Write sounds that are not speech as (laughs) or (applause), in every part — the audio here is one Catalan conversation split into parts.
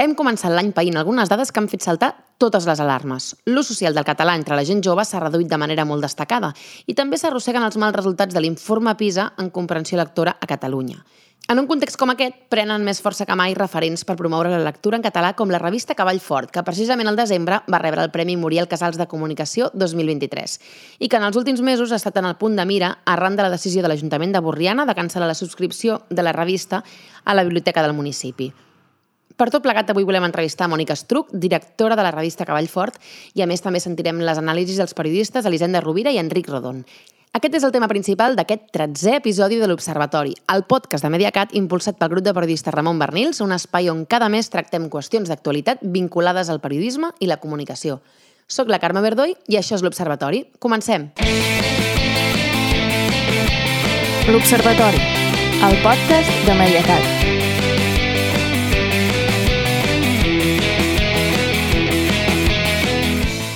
Hem començat l'any païnt algunes dades que han fet saltar totes les alarmes. L'ús social del català entre la gent jove s'ha reduït de manera molt destacada i també s'arrosseguen els mals resultats de l'informe PISA en comprensió lectora a Catalunya. En un context com aquest, prenen més força que mai referents per promoure la lectura en català com la revista Cavall Fort, que precisament al desembre va rebre el Premi Muriel Casals de Comunicació 2023 i que en els últims mesos ha estat en el punt de mira arran de la decisió de l'Ajuntament de Borriana de cancel·lar la subscripció de la revista a la biblioteca del municipi. Per tot plegat, avui volem entrevistar Mònica Estruc, directora de la revista Cavall Fort, i a més també sentirem les anàlisis dels periodistes Elisenda Rovira i Enric Rodon. Aquest és el tema principal d'aquest 13è episodi de l'Observatori, el podcast de Mediacat impulsat pel grup de periodistes Ramon Bernils, un espai on cada mes tractem qüestions d'actualitat vinculades al periodisme i la comunicació. Soc la Carme Verdoi i això és l'Observatori. Comencem! L'Observatori, el podcast de Mediacat.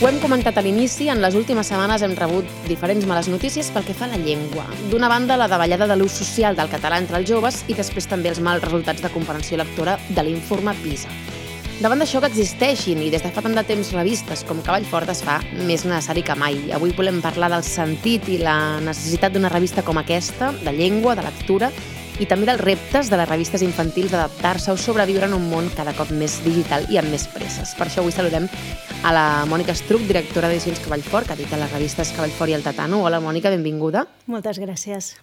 Ho hem comentat a l'inici, en les últimes setmanes hem rebut diferents males notícies pel que fa a la llengua. D'una banda, la davallada de l'ús social del català entre els joves i després també els mals resultats de comprensió lectora de l'informe PISA. Davant d'això que existeixin i des de fa tant de temps revistes com Cavall Fort es fa més necessari que mai. Avui volem parlar del sentit i la necessitat d'una revista com aquesta, de llengua, de lectura, i també dels reptes de les revistes infantils d'adaptar-se o sobreviure en un món cada cop més digital i amb més presses. Per això avui saludem a la Mònica Estruc, directora d'Edicions Cavallfort, que edita les revistes Cavallfort i el Tatano. Hola, Mònica, benvinguda. Moltes gràcies.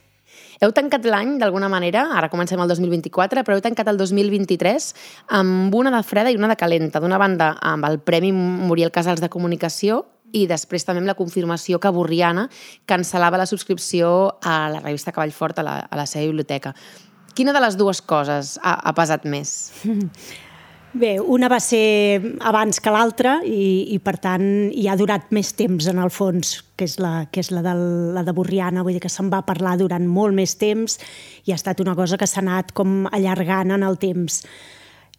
Heu tancat l'any d'alguna manera, ara comencem el 2024, però heu tancat el 2023 amb una de freda i una de calenta. D'una banda, amb el Premi Muriel Casals de Comunicació i després també amb la confirmació que Borriana cancel·lava la subscripció a la revista Cavallfort a la, a la seva biblioteca. Quina de les dues coses ha, ha pesat més? (laughs) Bé, una va ser abans que l'altra i, i, per tant, hi ha durat més temps en el fons, que és la, que és la, de, la de Borriana, vull dir que se'n va parlar durant molt més temps i ha estat una cosa que s'ha anat com allargant en el temps.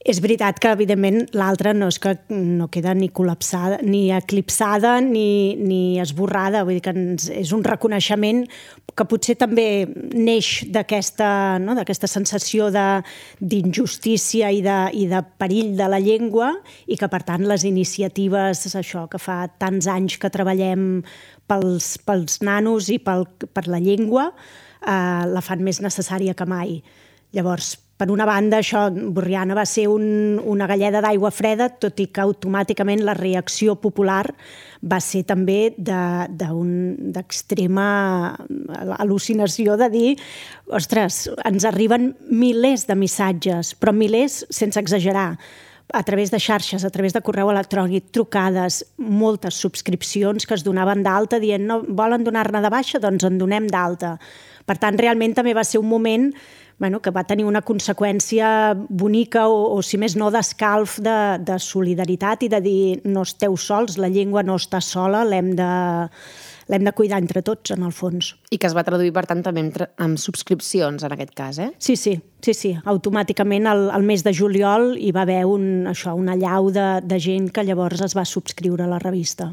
És veritat que, evidentment, l'altra no és que no queda ni col·lapsada, ni eclipsada, ni, ni esborrada. Vull dir que ens, és un reconeixement que potser també neix d'aquesta no? sensació d'injustícia i, de, i de perill de la llengua i que, per tant, les iniciatives, això que fa tants anys que treballem pels, pels nanos i pel, per la llengua, eh, la fan més necessària que mai. Llavors, per una banda, això, Borriana va ser un, una galleda d'aigua freda, tot i que automàticament la reacció popular va ser també d'extrema de, al·lucinació de dir ostres, ens arriben milers de missatges, però milers sense exagerar, a través de xarxes, a través de correu electrònic, trucades, moltes subscripcions que es donaven d'alta dient no volen donar-ne de baixa, doncs en donem d'alta. Per tant, realment també va ser un moment bueno, que va tenir una conseqüència bonica o, o si més no, d'escalf de, de solidaritat i de dir no esteu sols, la llengua no està sola, l'hem de, l'hem de cuidar entre tots, en el fons. I que es va traduir, per tant, també amb, amb subscripcions, en aquest cas, eh? Sí, sí, sí, sí. Automàticament, al, al mes de juliol, hi va haver un, això, una llau de, de gent que llavors es va subscriure a la revista.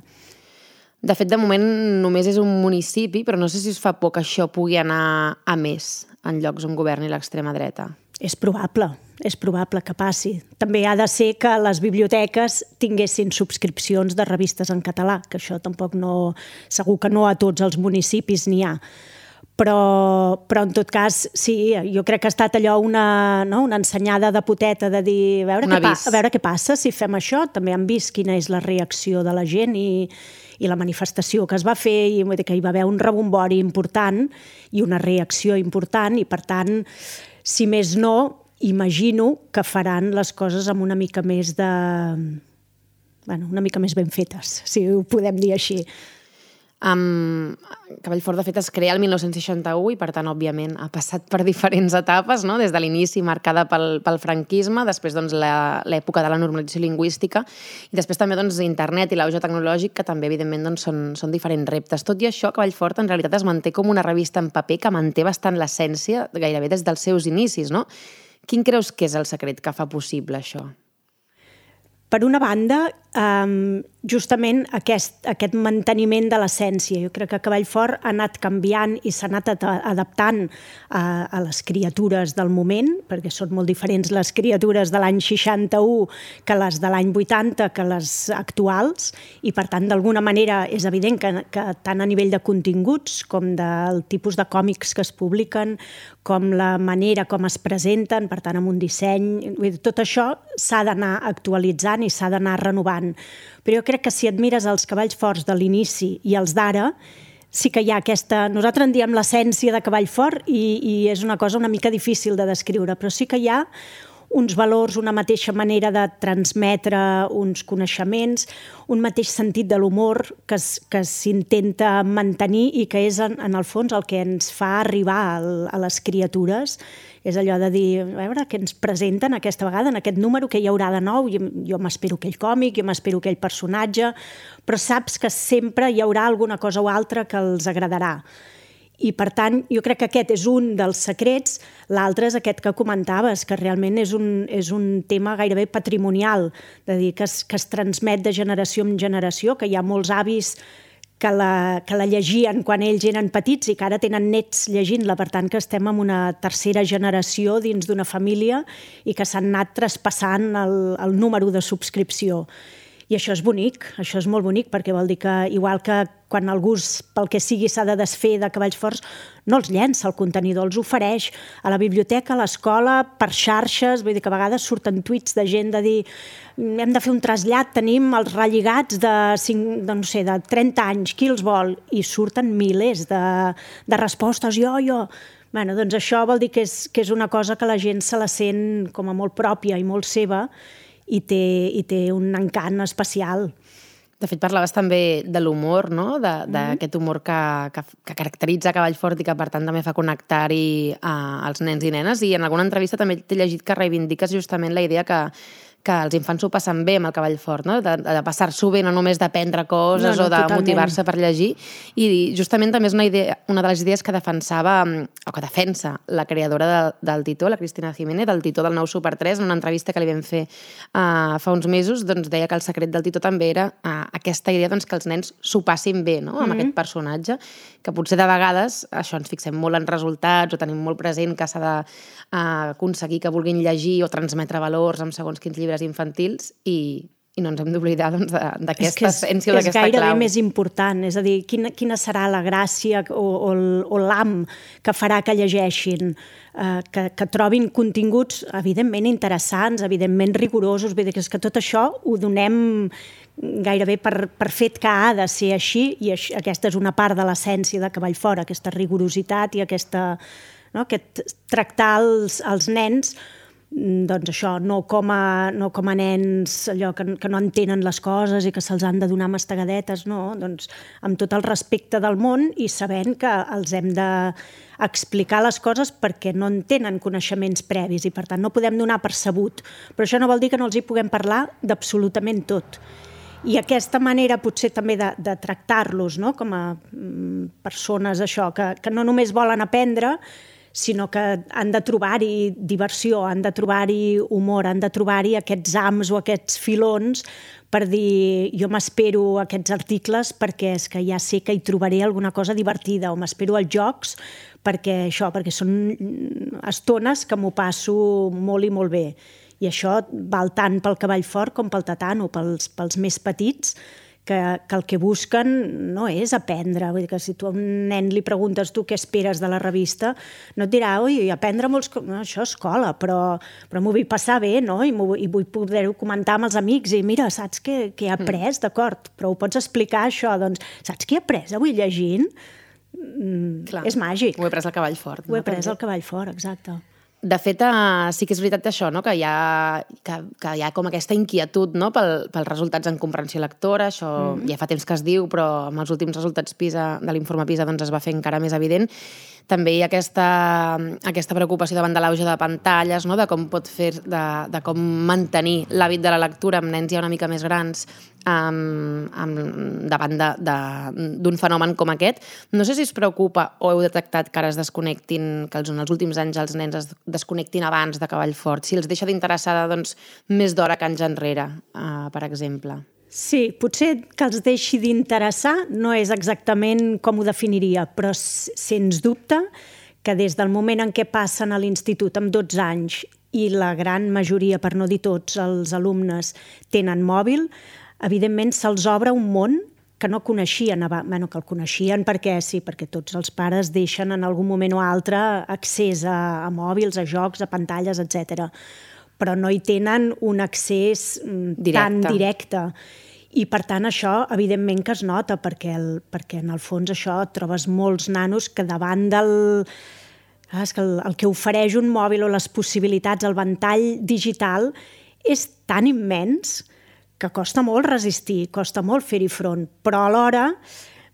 De fet, de moment només és un municipi, però no sé si us fa por que això pugui anar a més en llocs on governi l'extrema dreta. És probable, és probable que passi. També ha de ser que les biblioteques tinguessin subscripcions de revistes en català, que això tampoc no... Segur que no a tots els municipis n'hi ha. Però, però en tot cas, sí, jo crec que ha estat allò una, no? una ensenyada de poteta de dir a veure, què, pa, a veure què passa si fem això. També han vist quina és la reacció de la gent i, i la manifestació que es va fer i que hi va haver un rebombori important i una reacció important i, per tant, si més no, imagino que faran les coses amb una mica més de... Bueno, una mica més ben fetes, si ho podem dir així. Um, Cavallfort, de fet, es crea el 1961 i, per tant, òbviament, ha passat per diferents etapes, no? des de l'inici marcada pel, pel franquisme, després doncs, l'època de la normalització lingüística i després també doncs, internet i l'auge tecnològic, que també, evidentment, doncs, són, són diferents reptes. Tot i això, Cavallfort en realitat es manté com una revista en paper que manté bastant l'essència gairebé des dels seus inicis. No? Quin creus que és el secret que fa possible això? Per una banda, um, justament aquest, aquest manteniment de l'essència. Jo crec que Cavallfort ha anat canviant i s'ha anat adaptant a, a les criatures del moment, perquè són molt diferents les criatures de l'any 61 que les de l'any 80, que les actuals, i per tant, d'alguna manera, és evident que, que tant a nivell de continguts com del tipus de còmics que es publiquen, com la manera com es presenten, per tant, amb un disseny... Tot això s'ha d'anar actualitzant i s'ha d'anar renovant però jo crec que si admires els cavalls forts de l'inici i els d'ara, sí que hi ha aquesta... Nosaltres en diem l'essència de cavall fort i, i és una cosa una mica difícil de descriure, però sí que hi ha uns valors, una mateixa manera de transmetre uns coneixements, un mateix sentit de l'humor que, que s'intenta mantenir i que és, en, en el fons, el que ens fa arribar al, a les criatures és allò de dir, a veure, què ens presenten aquesta vegada, en aquest número, que hi haurà de nou, jo, jo m'espero aquell còmic, jo m'espero aquell personatge, però saps que sempre hi haurà alguna cosa o altra que els agradarà. I, per tant, jo crec que aquest és un dels secrets. L'altre és aquest que comentaves, que realment és un, és un tema gairebé patrimonial, de dir que es, que es transmet de generació en generació, que hi ha molts avis que la, que la llegien quan ells eren petits i que ara tenen nets llegint-la. Per tant, que estem en una tercera generació dins d'una família i que s'han anat traspassant el, el número de subscripció. I això és bonic, això és molt bonic, perquè vol dir que, igual que quan algú, pel que sigui, s'ha de desfer de cavalls forts, no els llença el contenidor, els ofereix a la biblioteca, a l'escola, per xarxes, vull dir que a vegades surten tuits de gent de dir hem de fer un trasllat, tenim els relligats de, 5, de, no sé, de 30 anys, qui els vol? I surten milers de, de respostes, jo, jo... Bueno, doncs això vol dir que és, que és una cosa que la gent se la sent com a molt pròpia i molt seva i té, i té un encant especial. De fet, parlaves també de l'humor, no? d'aquest mm -hmm. humor que, que, que caracteritza Cavall Fort i que, per tant, també fa connectar-hi els nens i nenes. I en alguna entrevista també t'he llegit que reivindiques justament la idea que que els infants ho passen bé amb el cavall fort, no? de, de passar-s'ho bé, no només d'aprendre coses no, no, o de motivar-se per llegir. I justament també és una, idea, una de les idees que defensava, o que defensa, la creadora de, del Titó, la Cristina Jiménez, del Titó del 9 Super 3, en una entrevista que li vam fer uh, fa uns mesos, doncs deia que el secret del Titó també era uh, aquesta idea doncs, que els nens s'ho passin bé no? amb mm -hmm. aquest personatge, que potser de vegades això ens fixem molt en resultats o tenim molt present que s'ha d'aconseguir uh, que vulguin llegir o transmetre valors amb segons quins llibres llibres infantils i, i no ens hem d'oblidar doncs, d'aquesta doncs, essència o d'aquesta clau. És gairebé més important, és a dir, quina, quina serà la gràcia o, o, o l'am que farà que llegeixin, eh, que, que trobin continguts evidentment interessants, evidentment rigorosos, vull dir que és que tot això ho donem gairebé per, per fet que ha de ser així i això, aquesta és una part de l'essència de Cavall Fora, aquesta rigorositat i aquesta, no, aquest tractar els, els nens doncs això, no com a, no com a nens allò que, que no entenen les coses i que se'ls han de donar mastegadetes, no, doncs amb tot el respecte del món i sabent que els hem de explicar les coses perquè no en tenen coneixements previs i per tant no podem donar per. Però això no vol dir que no els hi puguem parlar d'absolutament tot. I aquesta manera potser també de, de tractar-los no? com a mm, persones això, que, que no només volen aprendre, sinó que han de trobar-hi diversió, han de trobar-hi humor, han de trobar-hi aquests ams o aquests filons per dir jo m'espero aquests articles perquè és que ja sé que hi trobaré alguna cosa divertida o m'espero els jocs perquè això, perquè són estones que m'ho passo molt i molt bé. I això val tant pel cavall fort com pel tatano, pels, pels més petits, que, que el que busquen no és aprendre. Vull dir que si tu a un nen li preguntes tu què esperes de la revista, no et dirà, ui, aprendre molts... No, això és escola, però, però m'ho vull passar bé, no? I, i vull poder-ho comentar amb els amics i mira, saps què, què he après, mm. d'acord, però ho pots explicar això, doncs, saps què he après avui llegint? Mm, Clar. és màgic. Ho he pres al cavall fort. Ho he pres al cavall fort, exacte. De fet, uh, sí que és veritat això, no? que, hi ha, que, que hi ha com aquesta inquietud no? Pel, pels resultats en comprensió lectora, això mm -hmm. ja fa temps que es diu, però amb els últims resultats PISA, de l'informe PISA doncs es va fer encara més evident. També hi ha aquesta, aquesta preocupació davant de l'auge de pantalles, no? de com pot fer, de, de com mantenir l'hàbit de la lectura amb nens ja una mica més grans um, um, davant d'un fenomen com aquest. No sé si es preocupa o heu detectat que ara es desconnectin, que els, en els últims anys els nens es desconnectin abans de cavall fort, si els deixa d'interessar doncs, més d'hora que anys enrere, uh, per exemple. Sí, potser que els deixi d'interessar no és exactament com ho definiria, però sens dubte que des del moment en què passen a l'institut amb 12 anys i la gran majoria, per no dir tots, els alumnes tenen mòbil, evidentment se'ls obre un món que no coneixien, bueno, que el coneixien perquè sí, perquè tots els pares deixen en algun moment o altre accés a, a mòbils, a jocs, a pantalles, etc però no hi tenen un accés mm, directe. tan directe. I, per tant, això, evidentment que es nota, perquè, el, perquè en el fons això trobes molts nanos que davant del... Ah, és que el, el que ofereix un mòbil o les possibilitats, el ventall digital, és tan immens que costa molt resistir, costa molt fer-hi front, però alhora,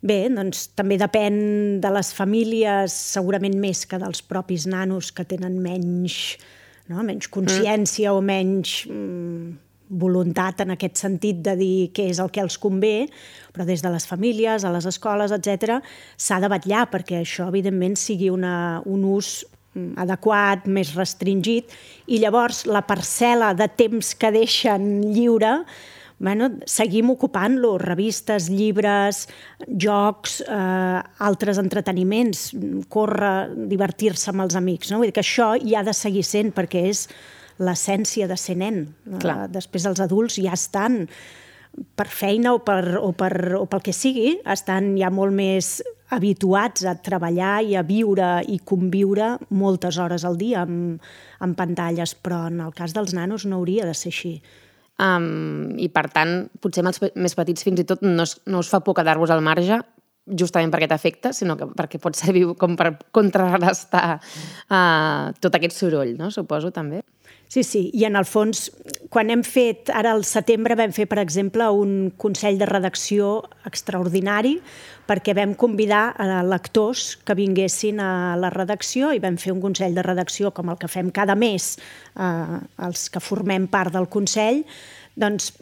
bé, doncs també depèn de les famílies, segurament més que dels propis nanos que tenen menys no? menys consciència mm. o menys mm, voluntat en aquest sentit de dir què és el que els convé, però des de les famílies, a les escoles, etc, s'ha de batllar perquè això, evidentment, sigui una, un ús mm, adequat, més restringit, i llavors la parcel·la de temps que deixen lliure bueno, seguim ocupant-lo, revistes, llibres, jocs, eh, altres entreteniments, córrer, divertir-se amb els amics. No? Vull dir que això hi ha de seguir sent perquè és l'essència de ser nen. Clar. Eh, després els adults ja estan per feina o, per, o, per, o pel que sigui, estan ja molt més habituats a treballar i a viure i conviure moltes hores al dia amb, amb pantalles, però en el cas dels nanos no hauria de ser així. Um, I, per tant, potser amb els més petits fins i tot no, es, no us fa por quedar-vos al marge justament per aquest efecte, sinó que perquè pot servir com per contrarrestar uh, tot aquest soroll, no? suposo, també. Sí, sí, i en el fons, quan hem fet, ara al setembre vam fer, per exemple, un consell de redacció extraordinari perquè vam convidar a lectors que vinguessin a la redacció i vam fer un consell de redacció com el que fem cada mes eh, els que formem part del consell, doncs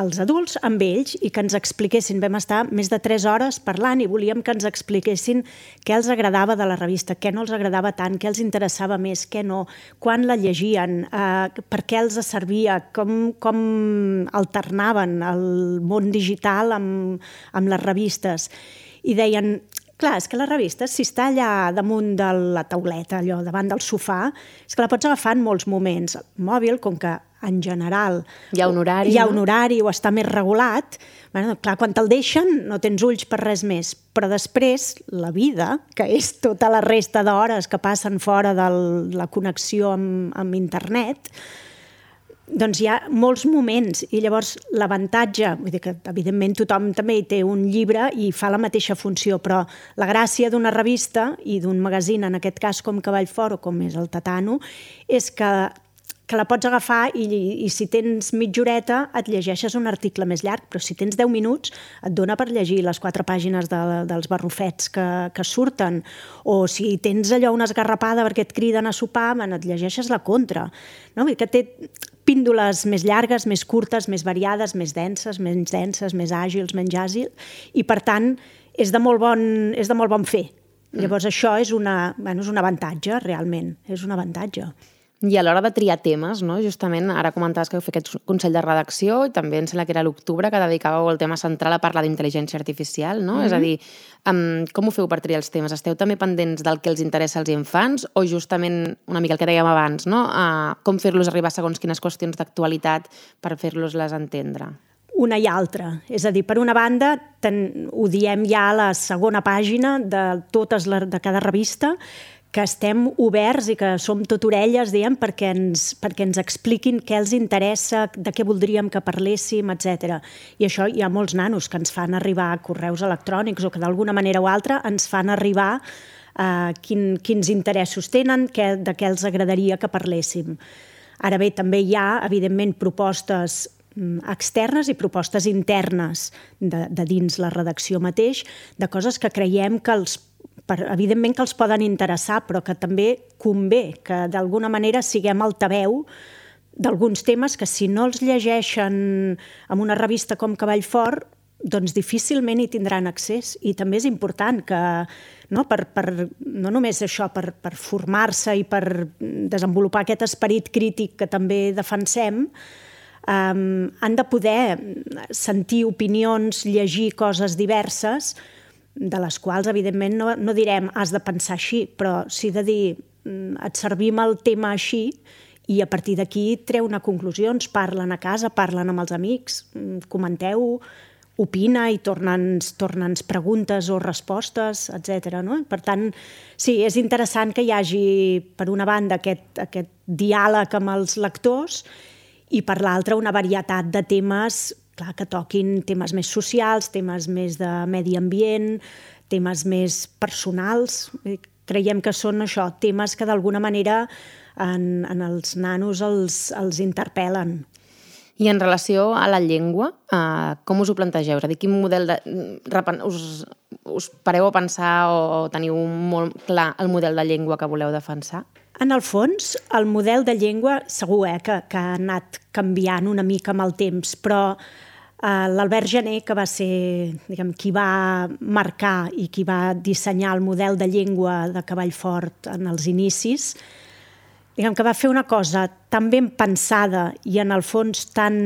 els adults amb ells i que ens expliquessin. Vam estar més de 3 hores parlant i volíem que ens expliquessin què els agradava de la revista, què no els agradava tant, què els interessava més, què no, quan la llegien, eh, per què els servia, com, com alternaven el món digital amb, amb les revistes. I deien, Clar, és que la revista, si està allà damunt de la tauleta, allò, davant del sofà, és que la pots agafar en molts moments. El mòbil, com que en general hi ha un horari, hi ha un horari o està més regulat, bueno, clar, quan te'l deixen no tens ulls per res més, però després la vida, que és tota la resta d'hores que passen fora de la connexió amb, amb internet, doncs hi ha molts moments i llavors l'avantatge, vull dir que evidentment tothom també hi té un llibre i fa la mateixa funció, però la gràcia d'una revista i d'un magazín, en aquest cas com Cavall Fort o com és el Tatano, és que que la pots agafar i, i si tens mitja horeta et llegeixes un article més llarg, però si tens 10 minuts et dona per llegir les quatre pàgines de, dels barrufets que, que surten, o si tens allò una esgarrapada perquè et criden a sopar, et llegeixes la contra. No? que té píndoles més llargues, més curtes, més variades, més denses, menys denses, més àgils, menys àgils, i per tant és de molt bon, és de molt bon fer. Mm. Llavors això és, una, bueno, és un avantatge, realment, és un avantatge. I a l'hora de triar temes, no? justament ara comentaves que heu fet aquest consell de redacció i també em sembla que era l'octubre que dedicàveu el tema central a parlar d'intel·ligència artificial, no? Mm -hmm. És a dir, um, com ho feu per triar els temes? Esteu també pendents del que els interessa als infants o justament una mica el que dèiem abans, no? Uh, com fer-los arribar segons quines qüestions d'actualitat per fer-los-les entendre? una i altra. És a dir, per una banda, ten, ho diem ja a la segona pàgina de totes les, de cada revista, que estem oberts i que som tot orelles, diguem, perquè ens, perquè ens expliquin què els interessa, de què voldríem que parléssim, etc. I això hi ha molts nanos que ens fan arribar correus electrònics o que d'alguna manera o altra ens fan arribar eh, quin, quins interessos tenen, què, de què els agradaria que parléssim. Ara bé, també hi ha, evidentment, propostes mm, externes i propostes internes de, de dins la redacció mateix, de coses que creiem que els per, evidentment que els poden interessar, però que també convé que d'alguna manera siguem altaveu d'alguns temes que si no els llegeixen en una revista com Cavall Fort, doncs difícilment hi tindran accés. I també és important que, no, per, per, no només això, per, per formar-se i per desenvolupar aquest esperit crític que també defensem, um, han de poder sentir opinions, llegir coses diverses, de les quals, evidentment, no, no direm has de pensar així, però sí de dir mm, et servim el tema així i a partir d'aquí treu-ne conclusions, parlen a casa, parlen amb els amics, mm, comenteu, opina i torna'ns torna preguntes o respostes, etc. No? Per tant, sí, és interessant que hi hagi, per una banda, aquest, aquest diàleg amb els lectors i per l'altra una varietat de temes clar, que toquin temes més socials, temes més de medi ambient, temes més personals. Creiem que són això, temes que d'alguna manera en, en els nanos els, els interpel·len. I en relació a la llengua, eh, com us ho plantegeu? És a dir, quin model de... Us, us pareu a pensar o teniu molt clar el model de llengua que voleu defensar? En el fons, el model de llengua segur eh, que, que ha anat canviant una mica amb el temps, però eh, l'Albert Gené, que va ser diguem, qui va marcar i qui va dissenyar el model de llengua de Cavallfort en els inicis, diguem que va fer una cosa tan ben pensada i en el fons tan,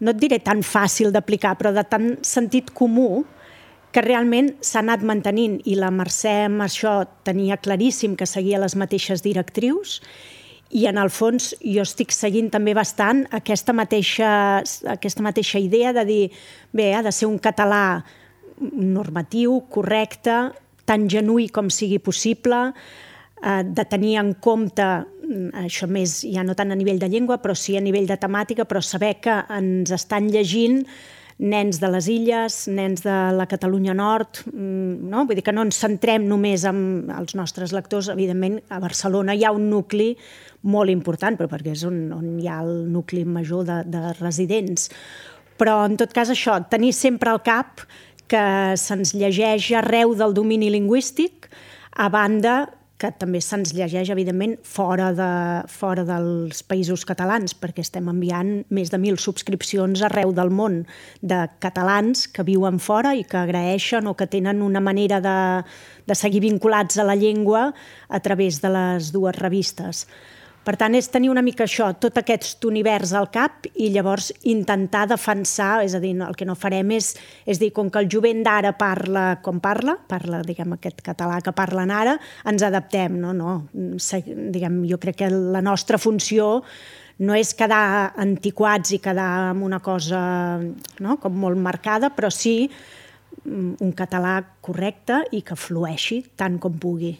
no et diré tan fàcil d'aplicar, però de tan sentit comú, que realment s'ha anat mantenint. I la Mercè amb això tenia claríssim que seguia les mateixes directrius i en el fons jo estic seguint també bastant aquesta mateixa, aquesta mateixa idea de dir, bé, ha de ser un català normatiu, correcte, tan genuí com sigui possible, eh, de tenir en compte mm, això més ja no tant a nivell de llengua, però sí a nivell de temàtica, però saber que ens estan llegint nens de les illes, nens de la Catalunya Nord, mm, no? vull dir que no ens centrem només en els nostres lectors, evidentment a Barcelona hi ha un nucli molt important, però perquè és on, on hi ha el nucli major de, de residents. Però en tot cas això, tenir sempre al cap que se'ns llegeix arreu del domini lingüístic, a banda que també se'ns llegeix, evidentment, fora, de, fora dels països catalans, perquè estem enviant més de mil subscripcions arreu del món de catalans que viuen fora i que agraeixen o que tenen una manera de, de seguir vinculats a la llengua a través de les dues revistes. Per tant, és tenir una mica això, tot aquest univers al cap i llavors intentar defensar, és a dir, el que no farem és, és dir, com que el jovent d'ara parla com parla, parla, diguem, aquest català que parlen ara, ens adaptem, no? No, diguem, jo crec que la nostra funció no és quedar antiquats i quedar amb una cosa no? com molt marcada, però sí mm, un català correcte i que flueixi tant com pugui.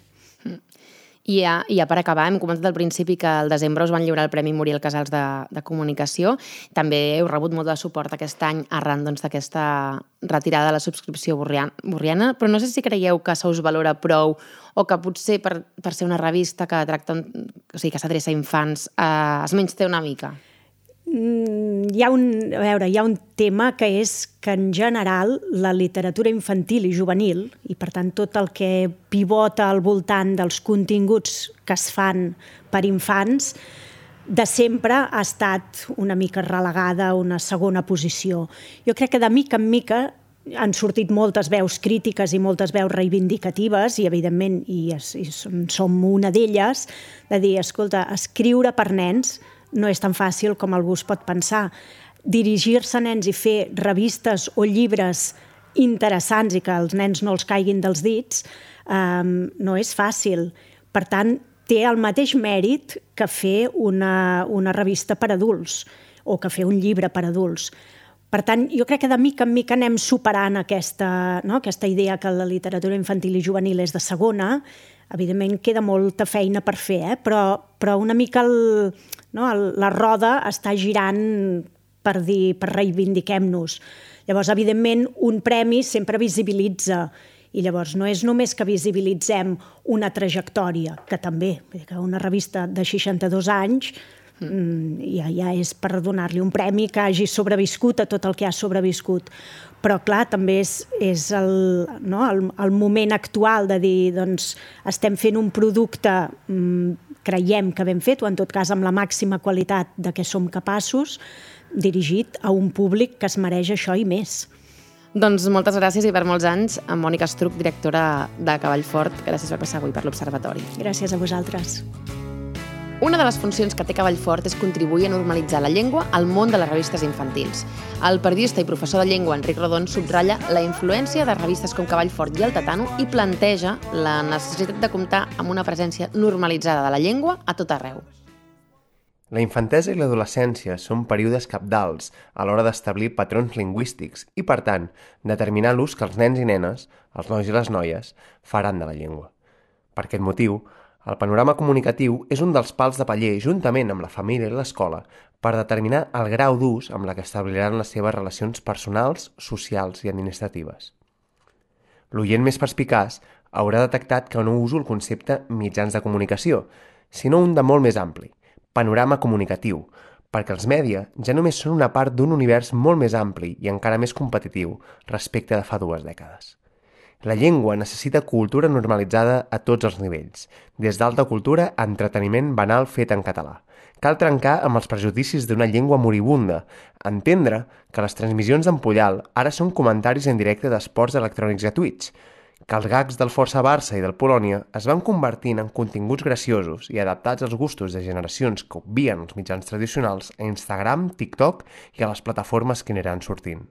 I ja, ja per acabar, hem comentat al principi que al desembre us van lliurar el Premi Muriel Casals de, de Comunicació. També heu rebut molt de suport aquest any arran doncs, d'aquesta doncs, retirada de la subscripció borriana, però no sé si creieu que se us valora prou o que potser per, per ser una revista que tracta, o sigui, que s'adreça a infants, eh, es menys té una mica. Mm, hi ha un, a veure, hi ha un tema que és que en general la literatura infantil i juvenil, i per tant tot el que pivota al voltant dels continguts que es fan per infants, de sempre ha estat una mica relegada a una segona posició. Jo crec que de mica en mica han sortit moltes veus crítiques i moltes veus reivindicatives i, evidentment, i, i som una d'elles, de dir, escolta, escriure per nens no és tan fàcil com algú es pot pensar. Dirigir-se a nens i fer revistes o llibres interessants i que els nens no els caiguin dels dits um, no és fàcil. Per tant, té el mateix mèrit que fer una, una revista per adults o que fer un llibre per adults. Per tant, jo crec que de mica en mica anem superant aquesta, no? aquesta idea que la literatura infantil i juvenil és de segona. Evidentment, queda molta feina per fer, eh? però, però una mica el, no? El, la roda està girant per dir, per reivindiquem-nos. Llavors, evidentment, un premi sempre visibilitza i llavors no és només que visibilitzem una trajectòria, que també, que una revista de 62 anys mm, ja, ja és per donar-li un premi que hagi sobreviscut a tot el que ha sobreviscut. Però, clar, també és, és el, no, el, el moment actual de dir, doncs, estem fent un producte mm, creiem que ben fet, o en tot cas amb la màxima qualitat de què som capaços, dirigit a un públic que es mereix això i més. Doncs moltes gràcies i per molts anys a Mònica Estruc, directora de Cavall Fort. Gràcies per passar avui per l'Observatori. Gràcies a vosaltres. Una de les funcions que té Cavall Fort és contribuir a normalitzar la llengua al món de les revistes infantils. El periodista i professor de llengua Enric Rodon subratlla la influència de revistes com Cavall Fort i El Tatano i planteja la necessitat de comptar amb una presència normalitzada de la llengua a tot arreu. La infantesa i l'adolescència són períodes capdals a l'hora d'establir patrons lingüístics i, per tant, determinar l'ús que els nens i nenes, els nois i les noies, faran de la llengua. Per aquest motiu, el panorama comunicatiu és un dels pals de paller, juntament amb la família i l'escola, per determinar el grau d'ús amb la que establiran les seves relacions personals, socials i administratives. L'oient més perspicaç haurà detectat que no uso el concepte mitjans de comunicació, sinó un de molt més ampli, panorama comunicatiu, perquè els mèdia ja només són una part d'un univers molt més ampli i encara més competitiu respecte de fa dues dècades. La llengua necessita cultura normalitzada a tots els nivells, des d'alta cultura a entreteniment banal fet en català. Cal trencar amb els prejudicis d'una llengua moribunda, entendre que les transmissions d'en Puyal ara són comentaris en directe d'esports electrònics Twitch, que els gags del Força Barça i del Polònia es van convertint en continguts graciosos i adaptats als gustos de generacions que obvien els mitjans tradicionals a Instagram, TikTok i a les plataformes que aniran sortint.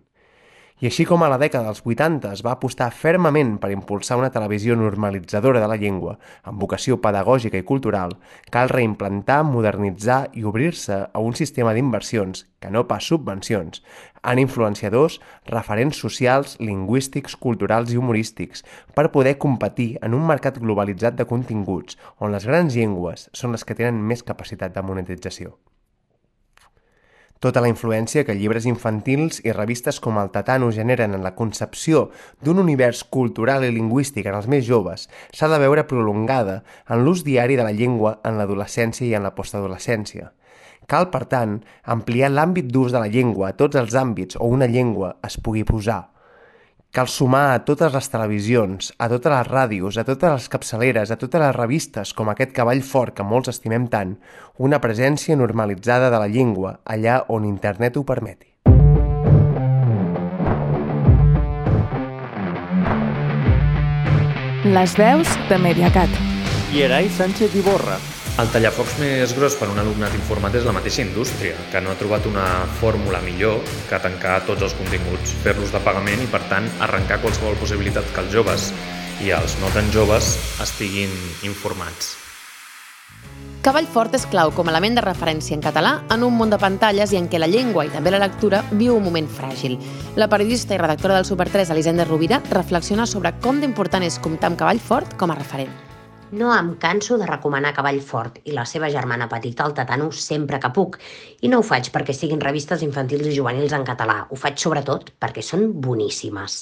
I així com a la dècada dels 80 es va apostar fermament per impulsar una televisió normalitzadora de la llengua, amb vocació pedagògica i cultural, cal reimplantar, modernitzar i obrir-se a un sistema d'inversions, que no pas subvencions, en influenciadors, referents socials, lingüístics, culturals i humorístics, per poder competir en un mercat globalitzat de continguts, on les grans llengües són les que tenen més capacitat de monetització. Tota la influència que llibres infantils i revistes com el Tatano generen en la concepció d'un univers cultural i lingüístic en els més joves s'ha de veure prolongada en l'ús diari de la llengua en l'adolescència i en la postadolescència. Cal, per tant, ampliar l'àmbit d'ús de la llengua a tots els àmbits on una llengua es pugui posar – Cal sumar a totes les televisions, a totes les ràdios, a totes les capçaleres, a totes les revistes, com aquest cavall fort que molts estimem tant, una presència normalitzada de la llengua allà on internet ho permeti. Les veus de Mediacat. Yeray Sánchez Iborra, el tallafocs més gros per un alumne d'informat és la mateixa indústria, que no ha trobat una fórmula millor que tancar tots els continguts, fer-los de pagament i, per tant, arrencar qualsevol possibilitat que els joves i els no tan joves estiguin informats. Cavall Fort és clau com a element de referència en català en un món de pantalles i en què la llengua i també la lectura viu un moment fràgil. La periodista i redactora del Super 3, Elisenda Rovira, reflexiona sobre com d'important és comptar amb Cavall Fort com a referent. No em canso de recomanar Cavall Fort i la seva germana petita, el Tatano, sempre que puc. I no ho faig perquè siguin revistes infantils i juvenils en català. Ho faig sobretot perquè són boníssimes.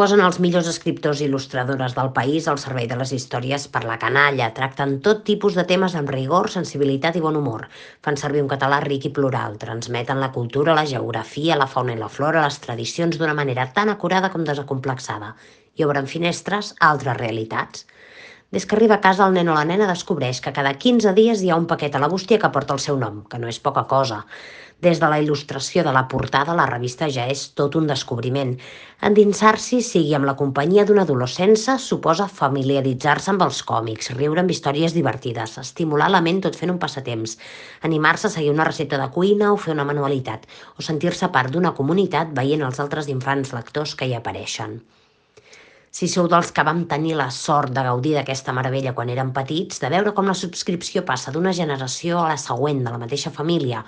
Posen els millors escriptors i il·lustradores del país al servei de les històries per la canalla, tracten tot tipus de temes amb rigor, sensibilitat i bon humor. Fan servir un català ric i plural, transmeten la cultura, la geografia, la fauna i la flora, les tradicions d'una manera tan acurada com desacomplexada i obren finestres a altres realitats. Des que arriba a casa, el nen o la nena descobreix que cada 15 dies hi ha un paquet a la bústia que porta el seu nom, que no és poca cosa. Des de la il·lustració de la portada, la revista ja és tot un descobriment. Endinsar-s'hi, sigui amb la companyia d'un adolescença, suposa familiaritzar-se amb els còmics, riure amb històries divertides, estimular la ment tot fent un passatemps, animar-se a seguir una recepta de cuina o fer una manualitat, o sentir-se part d'una comunitat veient els altres infants lectors que hi apareixen. Si sou dels que vam tenir la sort de gaudir d'aquesta meravella quan érem petits, de veure com la subscripció passa d'una generació a la següent de la mateixa família,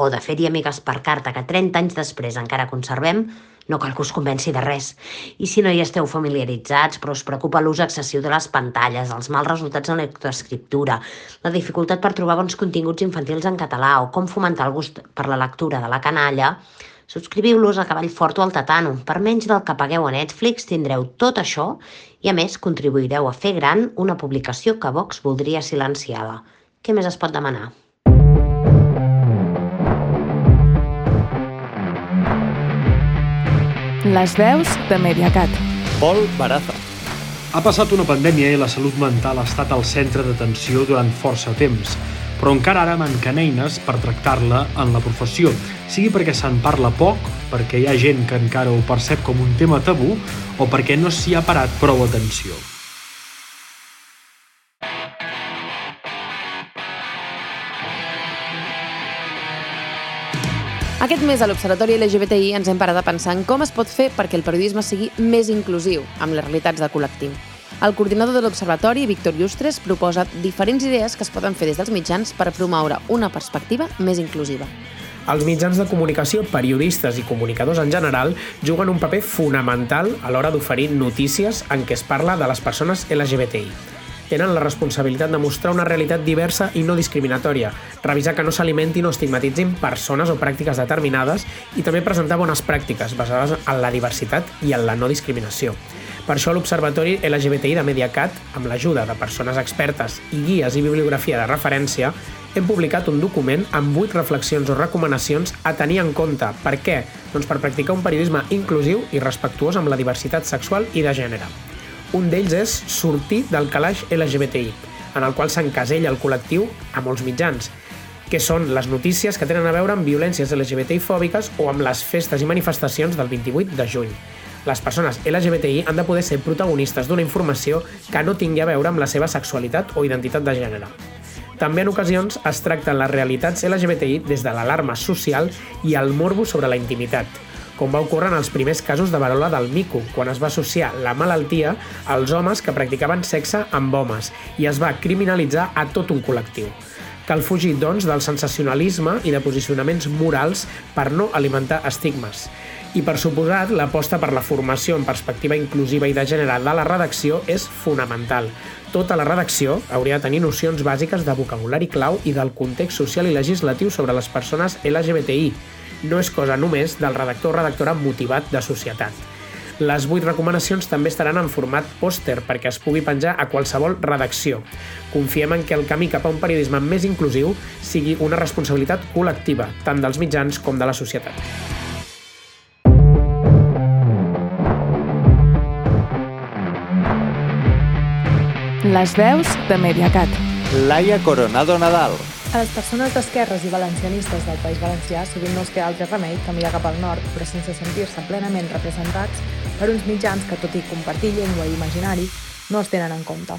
o de fer-hi amigues per carta que 30 anys després encara conservem, no cal que us convenci de res. I si no hi esteu familiaritzats, però us preocupa l'ús excessiu de les pantalles, els mals resultats en lectoescriptura, la dificultat per trobar bons continguts infantils en català o com fomentar el gust per la lectura de la canalla, Subscriviu-los a Cavall Fort o al Tatano. Per menys del que pagueu a Netflix tindreu tot això i a més contribuireu a fer gran una publicació que Vox voldria silenciada. Què més es pot demanar? Les veus de Mediacat. Pol Baraza. Ha passat una pandèmia i la salut mental ha estat al centre d'atenció durant força temps però encara ara manquen eines per tractar-la en la professió, sigui perquè se'n parla poc, perquè hi ha gent que encara ho percep com un tema tabú o perquè no s'hi ha parat prou atenció. Aquest mes a l'Observatori LGBTI ens hem parat a pensar en com es pot fer perquè el periodisme sigui més inclusiu amb les realitats del col·lectiu. El coordinador de l'Observatori, Víctor Llustres, proposa diferents idees que es poden fer des dels mitjans per promoure una perspectiva més inclusiva. Els mitjans de comunicació, periodistes i comunicadors en general juguen un paper fonamental a l'hora d'oferir notícies en què es parla de les persones LGBTI tenen la responsabilitat de mostrar una realitat diversa i no discriminatòria, revisar que no s'alimentin o estigmatitzin persones o pràctiques determinades i també presentar bones pràctiques basades en la diversitat i en la no discriminació. Per això l'Observatori LGBTI de Mediacat, amb l'ajuda de persones expertes i guies i bibliografia de referència, hem publicat un document amb 8 reflexions o recomanacions a tenir en compte. Per què? Doncs per practicar un periodisme inclusiu i respectuós amb la diversitat sexual i de gènere. Un d'ells és sortir del calaix LGBTI, en el qual s'encasella el col·lectiu a molts mitjans, que són les notícies que tenen a veure amb violències LGBTI fòbiques o amb les festes i manifestacions del 28 de juny. Les persones LGBTI han de poder ser protagonistes d'una informació que no tingui a veure amb la seva sexualitat o identitat de gènere. També en ocasions es tracten les realitats LGBTI des de l'alarma social i el morbo sobre la intimitat, com va ocórrer en els primers casos de verola del mico, quan es va associar la malaltia als homes que practicaven sexe amb homes i es va criminalitzar a tot un col·lectiu. Cal fugir, doncs, del sensacionalisme i de posicionaments morals per no alimentar estigmes. I, per suposat, l'aposta per la formació en perspectiva inclusiva i de gènere de la redacció és fonamental. Tota la redacció hauria de tenir nocions bàsiques de vocabulari clau i del context social i legislatiu sobre les persones LGBTI, no és cosa només del redactor o redactora motivat de societat. Les vuit recomanacions també estaran en format pòster perquè es pugui penjar a qualsevol redacció. Confiem en que el camí cap a un periodisme més inclusiu sigui una responsabilitat col·lectiva, tant dels mitjans com de la societat. Les veus de Mediacat. Laia Coronado Nadal. A les persones d'esquerres i valencianistes del País Valencià sovint no es queda altre remei que mirar cap al nord, però sense sentir-se plenament representats per uns mitjans que, tot i compartir llengua i imaginari, no es tenen en compte.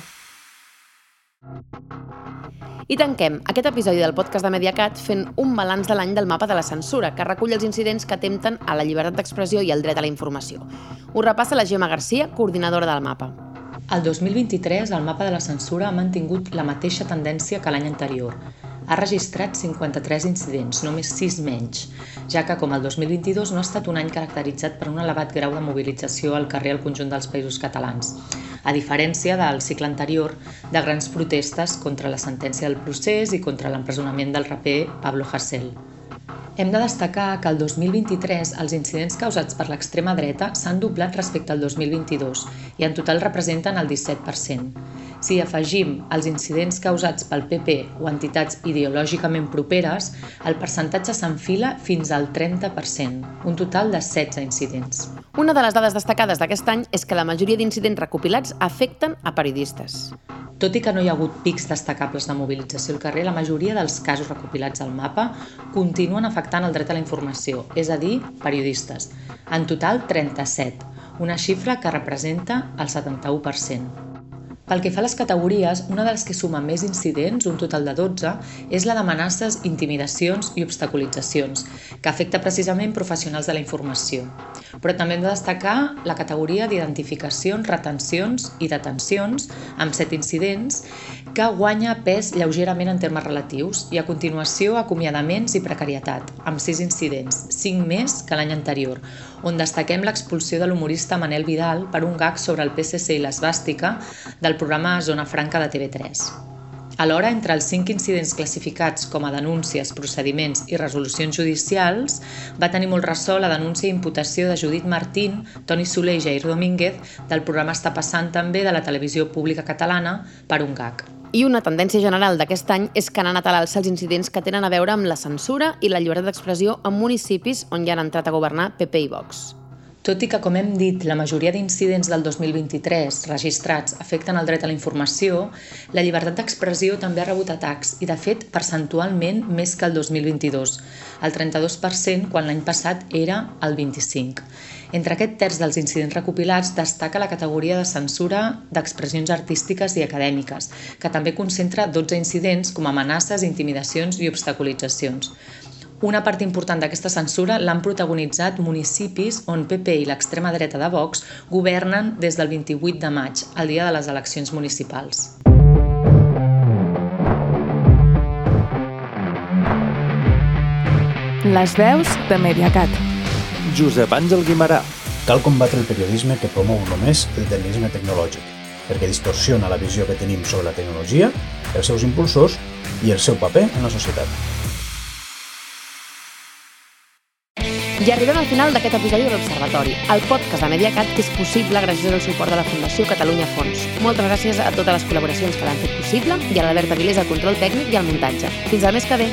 I tanquem aquest episodi del podcast de Mediacat fent un balanç de l'any del mapa de la censura, que recull els incidents que atempten a la llibertat d'expressió i el dret a la informació. Ho repassa la Gemma Garcia, coordinadora del mapa. El 2023, el mapa de la censura ha mantingut la mateixa tendència que l'any anterior, ha registrat 53 incidents, només 6 menys, ja que com el 2022 no ha estat un any caracteritzat per un elevat grau de mobilització al carrer al conjunt dels països catalans, a diferència del cicle anterior de grans protestes contra la sentència del procés i contra l'empresonament del raper Pablo Hasél. Hem de destacar que el 2023 els incidents causats per l'extrema dreta s'han doblat respecte al 2022 i en total representen el 17%. Si afegim els incidents causats pel PP o entitats ideològicament properes, el percentatge s'enfila fins al 30%, un total de 16 incidents. Una de les dades destacades d'aquest any és que la majoria d'incidents recopilats afecten a periodistes. Tot i que no hi ha hagut pics destacables de mobilització al carrer, la majoria dels casos recopilats al mapa continuen afectant el dret a la informació, és a dir, periodistes. En total, 37, una xifra que representa el 71%. Pel que fa a les categories, una de les que suma més incidents, un total de 12, és la d'amenaces, intimidacions i obstaculitzacions, que afecta precisament professionals de la informació. Però també hem de destacar la categoria d'identificacions, retencions i detencions, amb 7 incidents, que guanya pes lleugerament en termes relatius, i a continuació acomiadaments i precarietat, amb 6 incidents, 5 més que l'any anterior, on destaquem l'expulsió de l'humorista Manel Vidal per un gag sobre el PSC i l'esbàstica del programa Zona Franca de TV3. Alhora, entre els cinc incidents classificats com a denúncies, procediments i resolucions judicials, va tenir molt ressò la denúncia i imputació de Judit Martín, Toni Soler i Jair Domínguez del programa Està passant també de la televisió pública catalana per un gag. I una tendència general d'aquest any és que han anat a l'alça els incidents que tenen a veure amb la censura i la llibertat d'expressió en municipis on ja han entrat a governar PP i Vox. Tot i que, com hem dit, la majoria d'incidents del 2023 registrats afecten el dret a la informació, la llibertat d'expressió també ha rebut atacs i, de fet, percentualment més que el 2022, el 32% quan l'any passat era el 25%. Entre aquest terç dels incidents recopilats destaca la categoria de censura d'expressions artístiques i acadèmiques, que també concentra 12 incidents com amenaces, intimidacions i obstaculitzacions. Una part important d'aquesta censura l'han protagonitzat municipis on PP i l'extrema dreta de Vox governen des del 28 de maig, el dia de les eleccions municipals. Les veus de Mediacat. Josep Àngel Guimarà. Cal combatre el periodisme que promou només el determinisme tecnològic, perquè distorsiona la visió que tenim sobre la tecnologia, els seus impulsors i el seu paper en la societat. I arribem al final d'aquest episodi de l'Observatori, el podcast de Mediacat que és possible gràcies al suport de la Fundació Catalunya Fons. Moltes gràcies a totes les col·laboracions que l'han fet possible i a l'Albert Avilés al control tècnic i al muntatge. Fins al mes que ve!